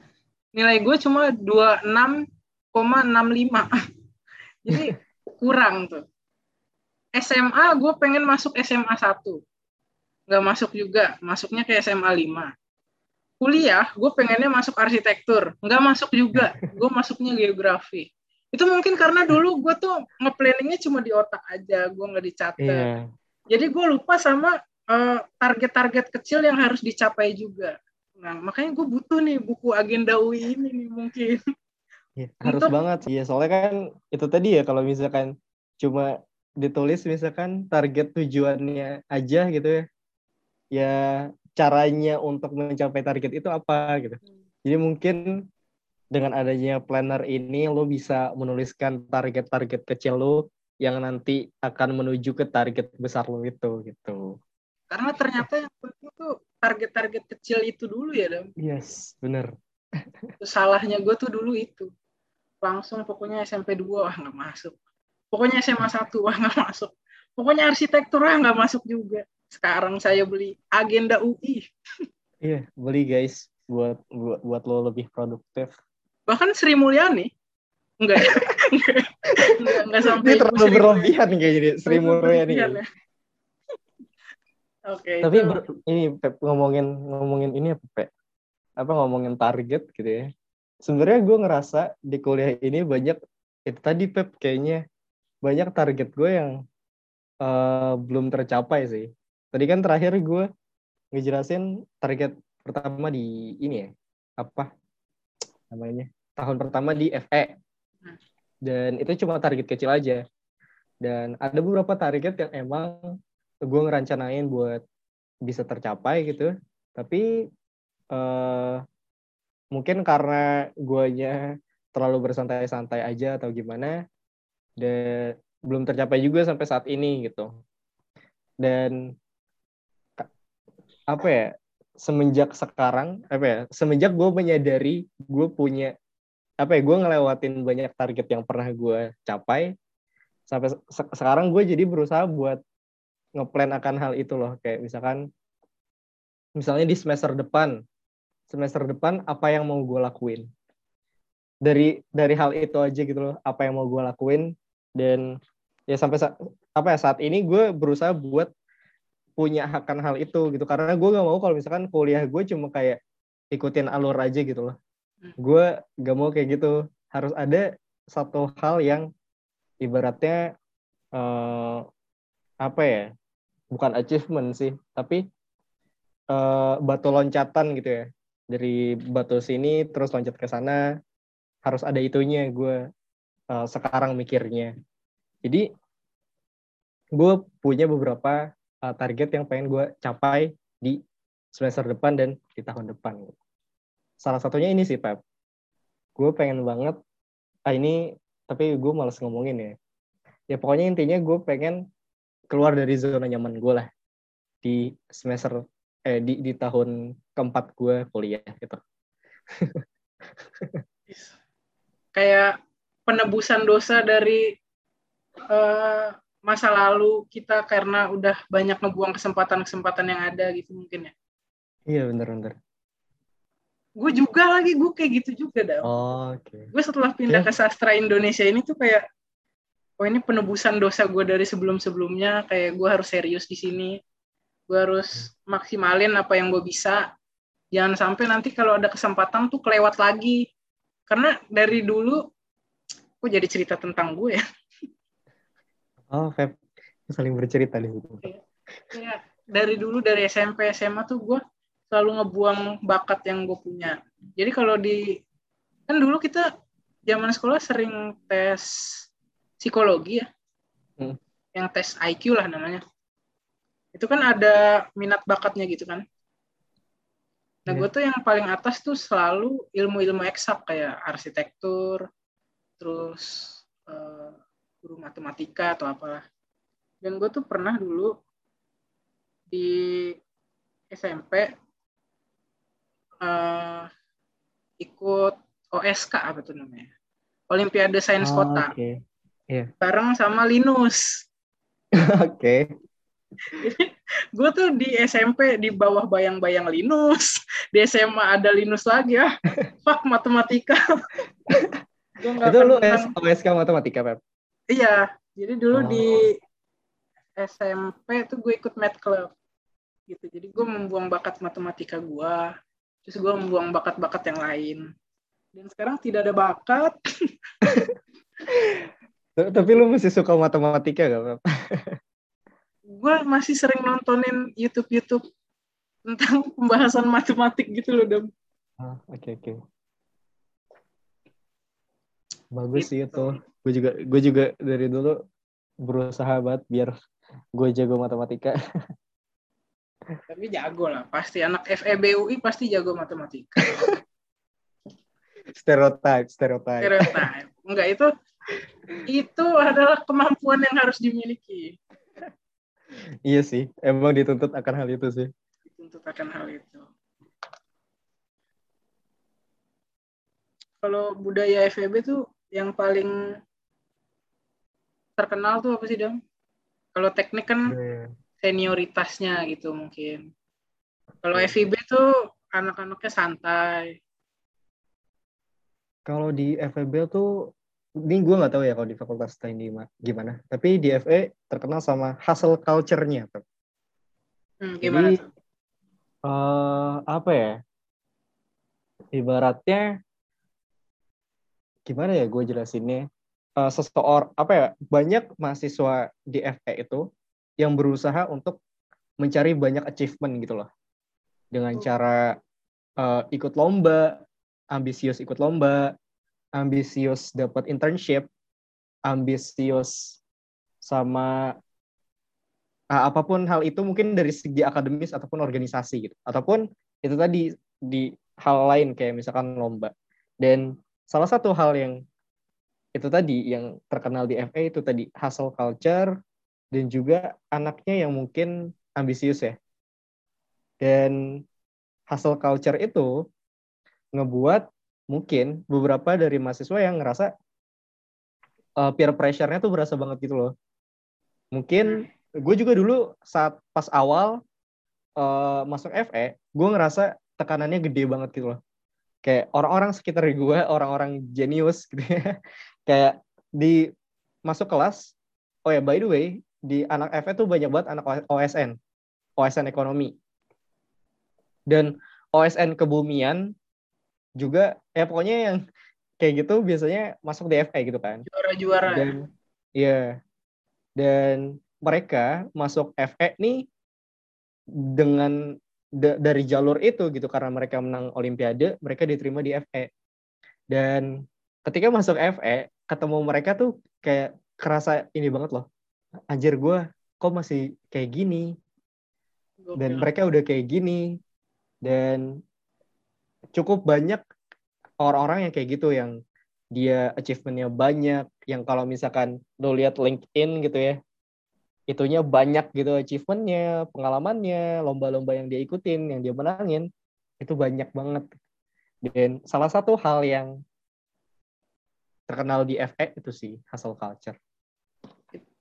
S1: Nilai gue cuma 26,65. Jadi kurang tuh. SMA gue pengen masuk SMA 1. Gak masuk juga, masuknya ke SMA 5 kuliah gue pengennya masuk arsitektur. Nggak masuk juga. Gue masuknya geografi. Itu mungkin karena dulu gue tuh ngeplanningnya cuma di otak aja. Gue nggak dicatat. Yeah. jadi gue lupa sama target eh, target-target kecil yang harus dicapai juga. Nah makanya gue butuh nih buku agenda UI ini nih mungkin
S2: ya, harus Untuk, banget iya soalnya kan itu tadi ya kalau misalkan cuma ditulis misalkan target tujuannya aja gitu ya ya caranya untuk mencapai target itu apa gitu. Hmm. Jadi mungkin dengan adanya planner ini lo bisa menuliskan target-target kecil lo yang nanti akan menuju ke target besar lo itu gitu.
S1: Karena ternyata yang penting tuh target-target kecil itu dulu ya, Dam.
S2: Yes, bener.
S1: Salahnya gue tuh dulu itu. Langsung pokoknya SMP 2, wah nggak masuk. Pokoknya SMA 1, wah nggak masuk. Pokoknya arsitektur, wah nggak masuk juga sekarang saya beli agenda UI.
S2: Iya, beli guys buat buat buat lo lebih produktif.
S1: Bahkan Sri Mulyani enggak ya? enggak, enggak, sampai
S2: Ini terlalu berlebihan kayak jadi Sri Mulyani. Ya. Oke. Okay, Tapi itu... ber, ini Pep, ngomongin ngomongin ini apa Pep? Apa ngomongin target gitu ya. Sebenarnya gue ngerasa di kuliah ini banyak itu tadi Pep kayaknya banyak target gue yang uh, belum tercapai sih. Tadi kan terakhir gue ngejelasin target pertama di ini ya apa namanya tahun pertama di FE dan itu cuma target kecil aja. Dan ada beberapa target yang emang gue ngerancanain buat bisa tercapai gitu. Tapi uh, mungkin karena guanya terlalu bersantai-santai aja atau gimana dan belum tercapai juga sampai saat ini gitu. Dan apa ya semenjak sekarang apa ya semenjak gue menyadari gue punya apa ya gue ngelewatin banyak target yang pernah gue capai sampai se sekarang gue jadi berusaha buat ngeplan akan hal itu loh. Kayak misalkan misalnya di semester depan semester depan apa yang mau gue lakuin. Dari dari hal itu aja gitu loh apa yang mau gue lakuin. Dan ya sampai apa ya saat ini gue berusaha buat punya akan hal itu gitu. Karena gue gak mau kalau misalkan kuliah gue cuma kayak ikutin alur aja gitu loh. Hmm. gue gak mau kayak gitu. Harus ada satu hal yang ibaratnya uh, apa ya bukan achievement sih tapi uh, batu loncatan gitu ya dari batu sini terus loncat ke sana harus ada itunya gue uh, sekarang mikirnya jadi gue punya beberapa uh, target yang pengen gue capai di semester depan dan di tahun depan. Salah satunya ini sih, Pep. Gue pengen banget, ah ini, tapi gue males ngomongin ya. Ya pokoknya intinya gue pengen keluar dari zona nyaman gue lah di semester eh di di tahun keempat gue kuliah gitu.
S1: Kayak penebusan dosa dari uh, masa lalu kita karena udah banyak ngebuang kesempatan-kesempatan yang ada gitu mungkin ya.
S2: Iya bener-bener.
S1: Gue juga lagi, gue kayak gitu juga dah.
S2: Oh, oke. Okay.
S1: Gue setelah pindah
S2: Oke.
S1: ke sastra Indonesia ini tuh kayak, oh ini penebusan dosa gue dari sebelum-sebelumnya, kayak gue harus serius di sini. Gue harus maksimalin apa yang gue bisa. Jangan sampai nanti kalau ada kesempatan tuh kelewat lagi. Karena dari dulu, kok jadi cerita tentang gue ya.
S2: Oh, Feb. Saling bercerita nih.
S1: Kayak dari dulu dari SMP SMA tuh gue selalu ngebuang bakat yang gue punya. Jadi kalau di kan dulu kita zaman sekolah sering tes psikologi ya,
S2: Hmm.
S1: yang tes IQ lah namanya. Itu kan ada minat bakatnya gitu kan. Nah
S2: Iya.
S1: gue tuh yang paling atas tuh selalu ilmu-ilmu eksak kayak arsitektur, terus eh, guru matematika atau apalah. Dan gue tuh pernah dulu di SMP eh, ikut OSK apa tuh namanya Olimpiade Sains
S2: Oh,
S1: Kota
S2: Oke.
S1: bareng sama Linus
S2: Oke.
S1: Gue tuh di SMP di bawah bayang-bayang Linus. Di SMA ada Linus lagi ya fuck matematika. Gua nggak
S2: Itu lu OSK matematika, Pep?
S1: iya jadi dulu
S2: Oh.
S1: di SMP tuh gue ikut math club. Gitu jadi gue membuang bakat matematika gue terus gue membuang bakat-bakat yang lain. Dan sekarang tidak ada bakat.
S2: Tapi lu masih suka matematika gak, Pep?
S1: gue masih sering nontonin YouTube YouTube tentang pembahasan matematik gitu loh Dam.
S2: Ah, Oke, oke. Bagus sih
S1: Gitu.
S2: itu. Gue juga gue juga dari dulu berusaha banget biar gue jago matematika.
S1: Tapi jago lah, pasti anak FEB UI pasti jago matematika.
S2: stereotype, stereotype.
S1: Stereotype. Enggak itu itu adalah kemampuan yang harus dimiliki.
S2: Iya sih, emang dituntut akan hal itu sih.
S1: Dituntut akan hal itu. Kalau budaya FEB tuh yang paling terkenal tuh apa sih, Dam? Kalau teknik kan
S2: Iya.
S1: senioritasnya gitu mungkin. Kalau FIB tuh anak-anaknya santai.
S2: Kalau di FEB tuh, ini gue nggak tahu ya kalau di Fakultas gima- gimana. Tapi di FE terkenal sama hustle culture-nya. Pep.
S1: Hmm, gimana
S2: Jadi,
S1: tuh?
S2: eh apa ya? Ibaratnya gimana ya gue jelasinnya? Eh seseorang apa ya? Banyak mahasiswa di FE itu yang berusaha untuk mencari banyak achievement gitu loh. Dengan
S1: Oh.
S2: cara eh, ikut lomba, ambisius ikut lomba, ambisius dapat internship, ambisius sama ah, apa pun hal itu mungkin dari segi akademis ataupun organisasi gitu. Ataupun itu tadi di hal lain kayak misalkan lomba. Dan salah satu hal yang itu tadi yang terkenal di FA itu tadi hustle culture dan juga anaknya yang mungkin ambisius ya. Dan hustle culture itu ngebuat mungkin beberapa dari mahasiswa yang ngerasa uh, peer pressure-nya tuh berasa banget gitu loh mungkin gue juga dulu saat pas awal uh, masuk FE, gue ngerasa tekanannya gede banget gitu loh. Kayak orang-orang sekitar gue, orang-orang jenius gitu ya. Kayak di masuk kelas, oh ya by the way, di anak FE tuh banyak banget anak OSN, OSN ekonomi. Dan OSN kebumian juga, ya pokoknya yang kayak gitu biasanya masuk di FE gitu kan.
S1: Juara-juara.
S2: Dan iya. Dan mereka masuk FE nih dengan da- dari jalur itu gitu karena mereka menang olimpiade, mereka diterima di FE. Dan ketika masuk FE, ketemu mereka tuh kayak kerasa ini banget loh. Anjir gue kok masih kayak gini dan mereka udah kayak gini dan cukup banyak orang-orang yang kayak gitu yang dia achievementnya banyak yang kalau misalkan lo lihat LinkedIn gitu ya itunya banyak gitu achievementnya pengalamannya lomba-lomba yang dia ikutin yang dia menangin itu banyak banget. Dan salah satu hal yang terkenal di FE itu sih hustle culture.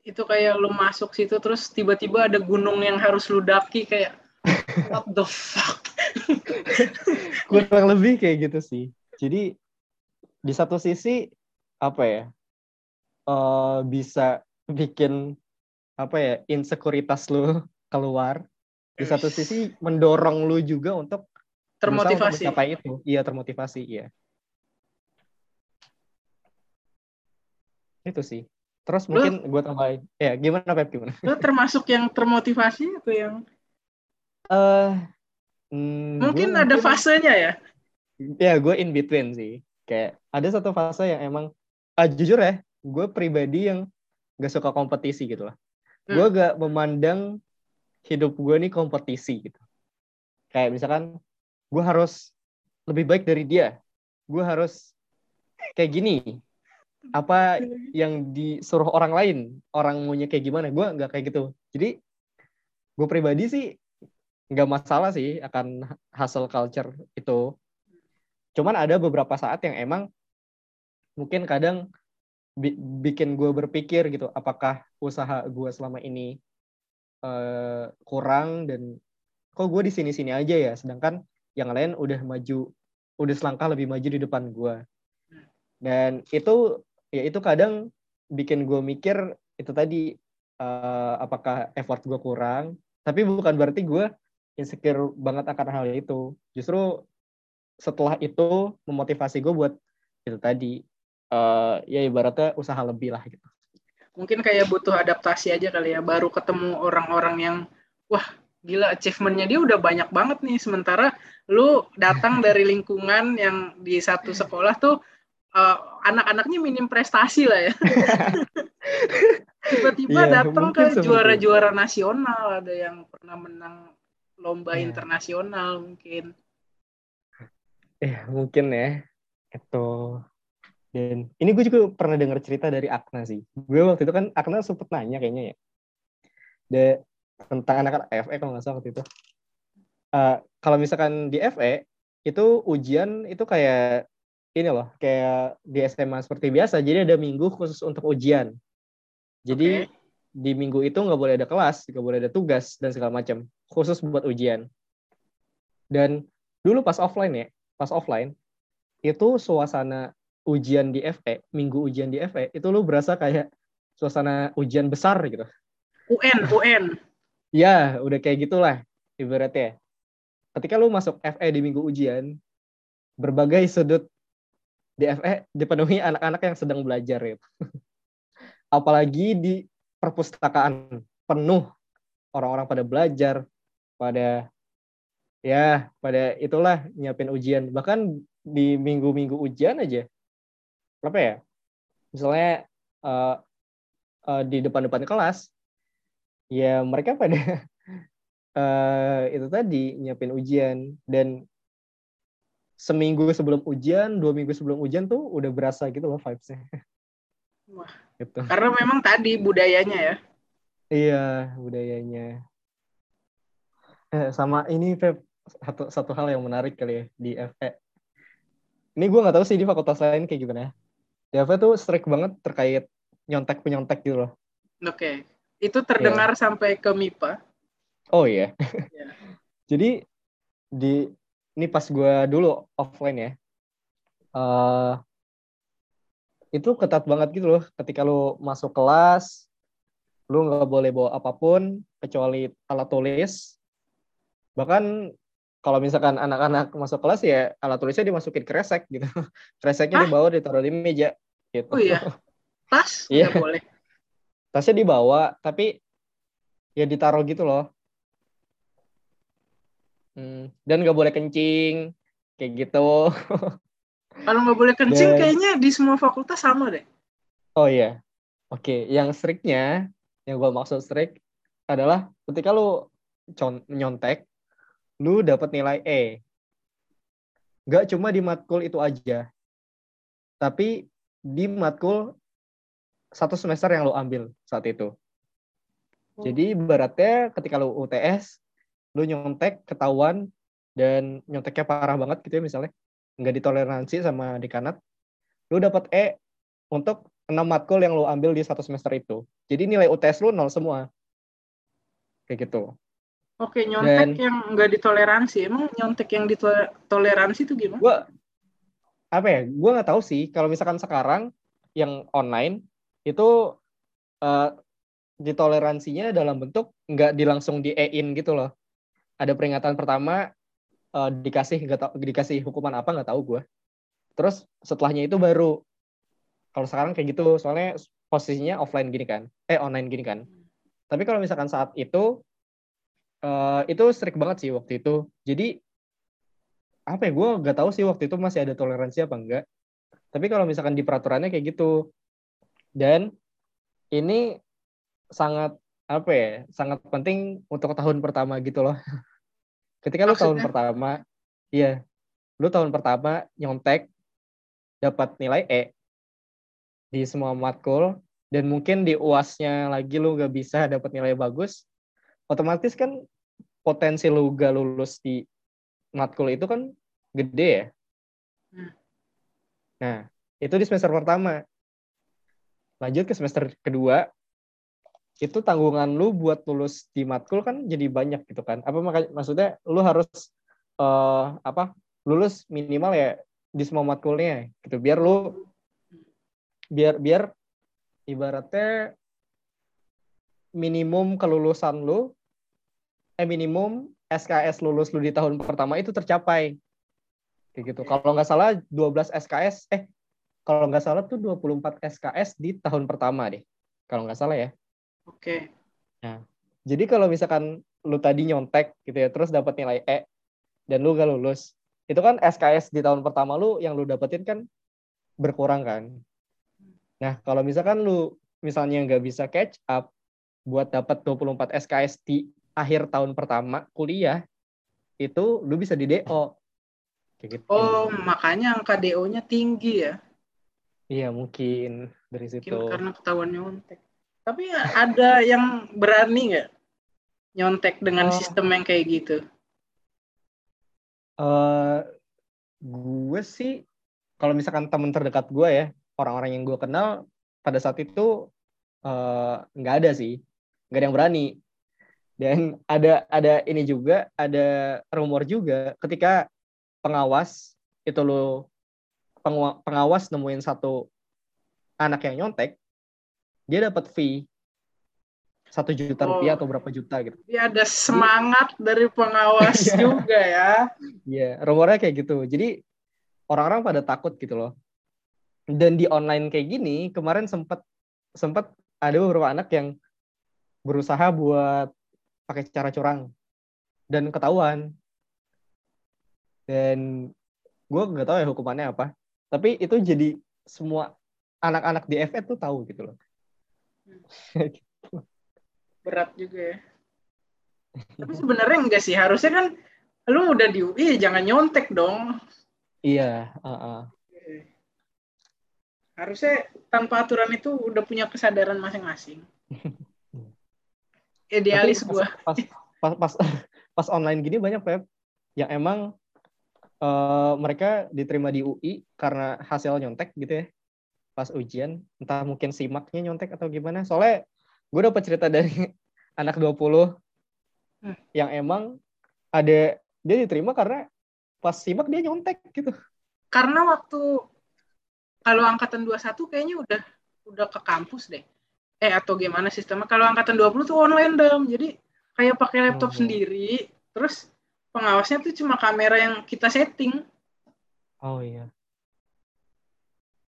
S1: Itu kayak lu masuk situ terus tiba-tiba ada gunung yang harus lu daki kayak what the fuck
S2: kurang lebih kayak gitu sih. Jadi di satu sisi apa ya uh, bisa bikin apa ya insekuritas lu keluar. Di satu sisi mendorong lu juga untuk
S1: termotivasi.
S2: apa itu. Iya termotivasi iya. Itu sih. Terus mungkin gue tambahin. Ya, gimana Pep? Gimana?
S1: Lo termasuk yang termotivasi atau yang
S2: eh uh,
S1: mm, mungkin ada mungkin, fasenya ya?
S2: Ya, gue in between sih. Kayak ada satu fase yang emang ah, jujur ya, gue pribadi yang gak suka kompetisi gitu lah. Hmm. Gue gak memandang hidup gue nih kompetisi gitu. Kayak misalkan gue harus lebih baik dari dia. Gue harus kayak gini apa yang disuruh orang lain orang maunya kayak gimana gue nggak kayak gitu jadi gue pribadi sih nggak masalah sih akan hustle culture itu. Cuman ada beberapa saat yang emang mungkin kadang bi bikin gue berpikir gitu apakah usaha gue selama ini uh, kurang dan kok gue di sini-sini aja ya? Sedangkan yang lain udah maju udah selangkah lebih maju di depan gue dan itu ya itu kadang bikin gue mikir itu tadi uh, apakah effort gue kurang? Tapi bukan berarti gue insecure banget akan hal itu. Justru setelah itu memotivasi gue buat itu tadi uh, ya ibaratnya usaha lebih lah gitu.
S1: Mungkin kayak butuh adaptasi aja kali ya baru ketemu orang-orang yang wah gila achievementnya dia udah banyak banget nih. Sementara lu datang dari lingkungan yang di satu sekolah tuh uh, anak-anaknya minim prestasi lah ya. Tiba-tiba yeah, datang ke juara-juara nasional, ada yang pernah menang lomba yeah. internasional mungkin.
S2: Eh, mungkin ya. Itu dan ini gue juga pernah dengar cerita dari Akna sih. Gue waktu itu kan Akna sempet nanya kayaknya ya. De, tentang anak-anak FE kalau nggak salah waktu itu. Uh, kalau misalkan di FE itu ujian itu kayak ini loh kayak di SMA seperti biasa jadi ada minggu khusus untuk ujian jadi okay. Di minggu itu nggak boleh ada kelas nggak boleh ada tugas dan segala macam. Khusus buat ujian. Dan dulu pas offline ya pas offline itu suasana ujian di FE minggu ujian di FE itu lu berasa kayak suasana ujian besar gitu.
S1: UN UN
S2: ya udah kayak gitulah ibaratnya. Ketika lu masuk FE di minggu ujian berbagai sudut DFE dipenuhi anak-anak yang sedang belajar itu. Apalagi di perpustakaan penuh orang-orang pada belajar, pada ya pada itulah nyiapin ujian. Bahkan di minggu-minggu ujian aja, apa ya? Misalnya uh, uh, di depan-depan kelas, ya mereka pada uh, itu tadi nyiapin ujian dan seminggu sebelum ujian, dua minggu sebelum ujian tuh udah berasa gitu loh vibesnya.
S1: Gitu. Karena memang tadi budayanya ya.
S2: Iya, budayanya. Eh, sama ini Feb, satu, satu hal yang menarik kali ya di FE. Ini gue nggak tahu sih di fakultas lain kayak gimana. Di FE tuh strict banget terkait nyontek penyontek gitu loh.
S1: Oke, okay. itu terdengar yeah. sampai ke MIPA.
S2: Oh iya. Yeah. Jadi di ini pas gue dulu offline ya uh, itu ketat banget gitu loh. Ketika lu masuk kelas lu nggak boleh bawa apa pun kecuali alat tulis. Bahkan kalau misalkan anak-anak masuk kelas ya alat tulisnya dimasukin kresek gitu. Kreseknya Hah? dibawa ditaruh di meja gitu.
S1: Oh iya? Tas? Iya. Boleh?
S2: Tasnya dibawa tapi ya ditaruh gitu loh. Hmm. Dan nggak boleh kencing, kayak gitu.
S1: Kalau nggak boleh kencing, Dan... kayaknya di semua fakultas sama deh.
S2: Oh iya, oke. Okay. Yang striknya, yang gue maksud strik adalah ketika lu nyontek, lu dapat nilai E. Gak cuma di matkul itu aja, tapi di matkul satu semester yang lu ambil saat itu. Oh. Jadi beratnya ketika lu UTS, lu nyontek ketahuan dan nyonteknya parah banget gitu ya misalnya nggak ditoleransi sama dekanat lu dapat E untuk enam matkul yang lo ambil di satu semester itu. Jadi nilai UTS lu nol semua. Kayak gitu.
S1: Oke, nyontek Dan, yang nggak ditoleransi. Emang nyontek yang ditoleransi itu gimana?
S2: Gua apa ya? Gue nggak tahu sih. Kalau misalkan sekarang yang online itu uh, ditoleransinya dalam bentuk nggak dilangsung di e-in gitu loh. Ada peringatan pertama uh, dikasih nggak dikasih hukuman apa nggak tahu gue. Terus setelahnya itu baru kalau sekarang kayak gitu soalnya posisinya offline gini kan, eh online gini kan. Tapi kalau misalkan saat itu uh, itu strict banget sih waktu itu. Jadi apa ya gue nggak tahu sih waktu itu masih ada toleransi apa enggak. Tapi kalau misalkan di peraturannya kayak gitu dan ini sangat apa ya sangat penting untuk tahun pertama gitu loh. Ketika lu tahun pertama, iya, lu tahun pertama nyontek dapat nilai E di semua matkul dan mungkin di uasnya lagi lu gak bisa dapat nilai bagus, otomatis kan potensi lu gak lulus di matkul itu kan gede ya. Hmm. Nah, itu di semester pertama. Lanjut ke semester kedua, itu tanggungan lu buat lulus di matkul kan jadi banyak gitu kan. Apa makanya maksudnya lu harus uh, apa? lulus minimal ya di semua matkulnya gitu biar lu biar biar ibaratnya minimum kelulusan lu eh minimum SKS lulus lu di tahun pertama itu tercapai. Kayak gitu. Kalau nggak salah 12 SKS, eh kalau nggak salah tuh 24 SKS di tahun pertama deh. Kalau nggak salah ya.
S1: Oke. Okay.
S2: Nah, jadi kalau misalkan lu tadi nyontek gitu ya, terus dapat nilai E dan lu gak lulus, itu kan SKS di tahun pertama lu yang lu dapetin kan berkurang kan. Nah, kalau misalkan lu misalnya nggak bisa catch up buat dapat 24 SKS di akhir tahun pertama kuliah itu lu bisa di DO.
S1: gitu. Oh, makanya angka DO-nya tinggi ya?
S2: Iya, mungkin dari situ.
S1: Mungkin karena ketahuan nyontek. Tapi ada yang berani nggak nyontek dengan uh, sistem yang kayak gitu?
S2: Uh, gue sih kalau misalkan teman terdekat gue ya, orang-orang yang gue kenal pada saat itu eh, nggak uh, ada sih, nggak ada yang berani. Dan ada ada ini juga ada rumor juga ketika pengawas itu lo pengawas nemuin satu anak yang nyontek dia dapat fee satu juta oh, rupiah atau berapa juta gitu.
S1: Dia ada semangat jadi, dari pengawas iya. juga ya.
S2: Iya, rumornya kayak gitu. Jadi orang-orang pada takut gitu loh. Dan di online kayak gini kemarin sempat sempat ada beberapa anak yang berusaha buat pakai cara curang dan ketahuan dan gue nggak tahu ya hukumannya apa tapi itu jadi semua anak-anak di FF tuh tahu gitu loh
S1: berat juga ya. Tapi sebenarnya enggak sih. Harusnya kan lu udah di UI jangan nyontek dong.
S2: Iya uh -uh.
S1: harusnya tanpa aturan itu udah punya kesadaran masing-masing. Idealis gue
S2: pas, pas pas pas online gini banyak web yang emang uh, mereka diterima di UI karena hasil nyontek gitu ya pas ujian entah mungkin simaknya nyontek atau gimana. Soalnya gue dapat cerita dari anak 20 hmm. yang emang ada dia diterima karena pas simak dia nyontek gitu.
S1: Karena waktu kalau angkatan 21 kayaknya udah udah ke kampus deh. Eh atau gimana sistemnya. Kalau angkatan 20 tuh online dong jadi kayak pakai laptop hmm. sendiri. Terus pengawasnya tuh cuma kamera yang kita setting.
S2: Oh iya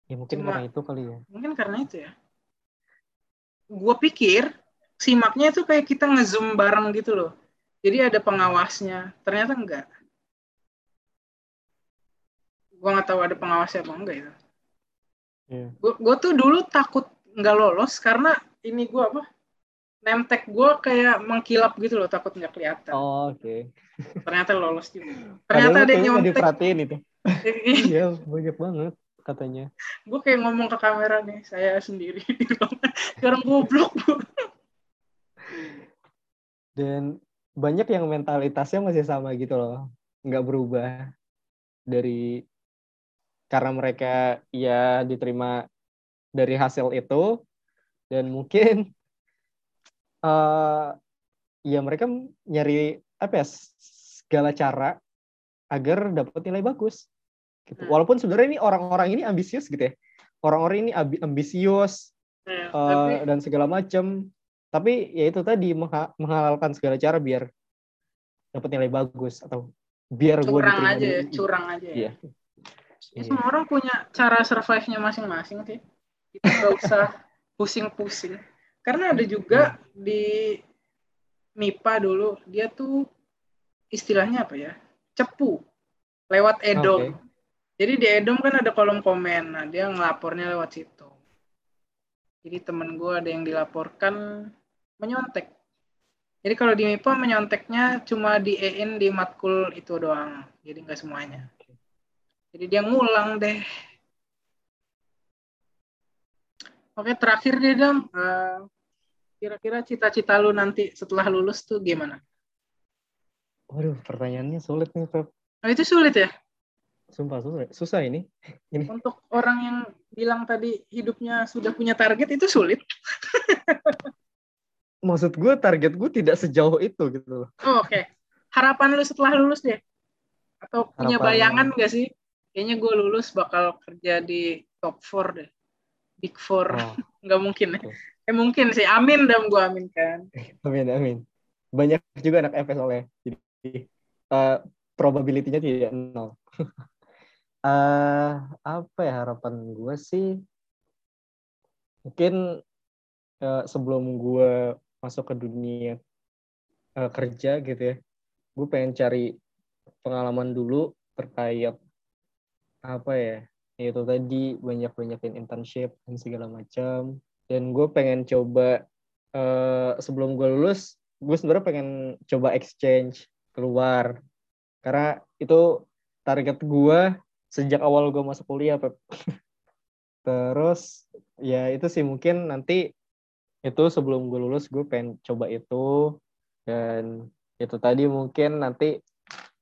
S2: ya mungkin cuma, karena itu kali ya
S1: mungkin karena itu ya gue pikir simaknya itu kayak kita ngezoom bareng gitu loh jadi ada pengawasnya ternyata enggak gue nggak tahu ada pengawasnya apa enggak itu yeah. gue tuh dulu takut nggak lolos karena ini gue apa nemtek gue kayak mengkilap gitu loh takut nggak kelihatan.
S2: Oh, Oke. Okay.
S1: Ternyata lolos juga. Ternyata ada yang nyontek.
S2: Diperhatiin itu. Iya banyak banget katanya.
S1: Gue kayak ngomong ke kamera nih saya sendiri di ruangan. Sekarang goblok
S2: Dan banyak yang mentalitasnya masih sama gitu loh, nggak berubah dari karena mereka ya diterima dari hasil itu dan mungkin uh, ya mereka nyari apa ya segala cara agar dapat nilai bagus gitu. Hmm. Walaupun sebenarnya ini orang-orang ini ambisius gitu ya. Orang-orang ini ambisius hmm, uh, tapi... dan segala macam. Tapi ya itu tadi menghalalkan segala cara biar dapat nilai bagus atau biar gue
S1: curang aja ya, curang aja ya. Iya. Ya, semua orang punya cara survive-nya masing-masing sih. Kita nggak usah pusing-pusing. Karena ada juga di MIPA dulu, dia tuh istilahnya apa ya? Cepu. Lewat Edom. Okay. Jadi di Edom kan ada kolom komen. Nah, dia ngelapornya lewat situ. Jadi temen gue ada yang dilaporkan menyontek. Jadi kalau di MIPA menyonteknya cuma di EIN di matkul itu doang. Jadi nggak semuanya. Jadi dia ngulang deh. Oke, terakhir deh, Dam. Uh, kira-kira cita-cita lu nanti setelah lulus tuh gimana?
S2: Waduh, pertanyaannya sulit nih, Pep.
S1: Oh, itu sulit ya?
S2: Sumpah, susah, susah ini. ini.
S1: Untuk orang yang bilang tadi hidupnya sudah punya target, itu sulit.
S2: Maksud gue, target gue tidak sejauh itu gitu
S1: Oh, Oke. Okay. Harapan lu setelah lulus deh? Atau punya bayangan gak sih? kayaknya gue lulus bakal kerja di top 4 deh big four oh. nggak mungkin ya eh mungkin sih amin dong gue amin kan
S2: amin amin banyak juga anak FS oleh jadi uh, probability-nya tidak nol uh, apa ya harapan gue sih mungkin uh, sebelum gue masuk ke dunia uh, kerja gitu ya gue pengen cari pengalaman dulu terkait apa ya itu tadi banyak banyakin internship dan segala macam. Dan gue pengen coba uh, sebelum gue lulus gue sebenarnya pengen coba exchange keluar. Karena itu target gue sejak awal gue masuk kuliah Pep. terus ya itu sih mungkin nanti itu sebelum gue lulus gue pengen coba itu. Dan itu tadi mungkin nanti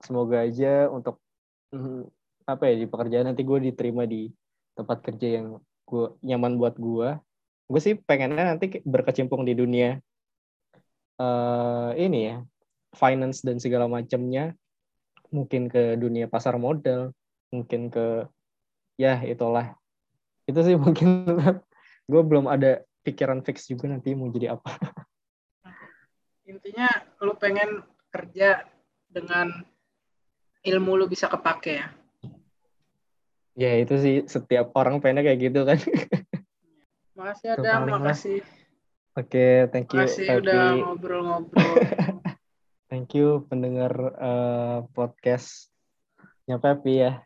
S2: semoga aja untuk mm, apa ya di pekerjaan nanti gue diterima di tempat kerja yang gue nyaman buat gue gue sih pengennya nanti berkecimpung di dunia uh, ini ya finance dan segala macamnya. Mungkin ke dunia pasar modal mungkin ke ya itulah itu sih mungkin gue belum ada pikiran fix juga nanti mau jadi apa
S1: intinya lu pengen kerja dengan ilmu lu bisa kepake ya
S2: Ya itu sih setiap orang pengen kayak gitu kan.
S1: Makasih ada, makasih.
S2: Oke, okay, thank you.
S1: Makasih Pepi. udah ngobrol-ngobrol.
S2: thank you pendengar uh, podcastnya Pepi ya.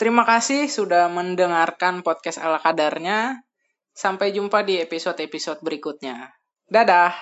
S1: Terima kasih sudah mendengarkan podcast ala kadarnya. Sampai jumpa di episode-episode berikutnya. Dadah.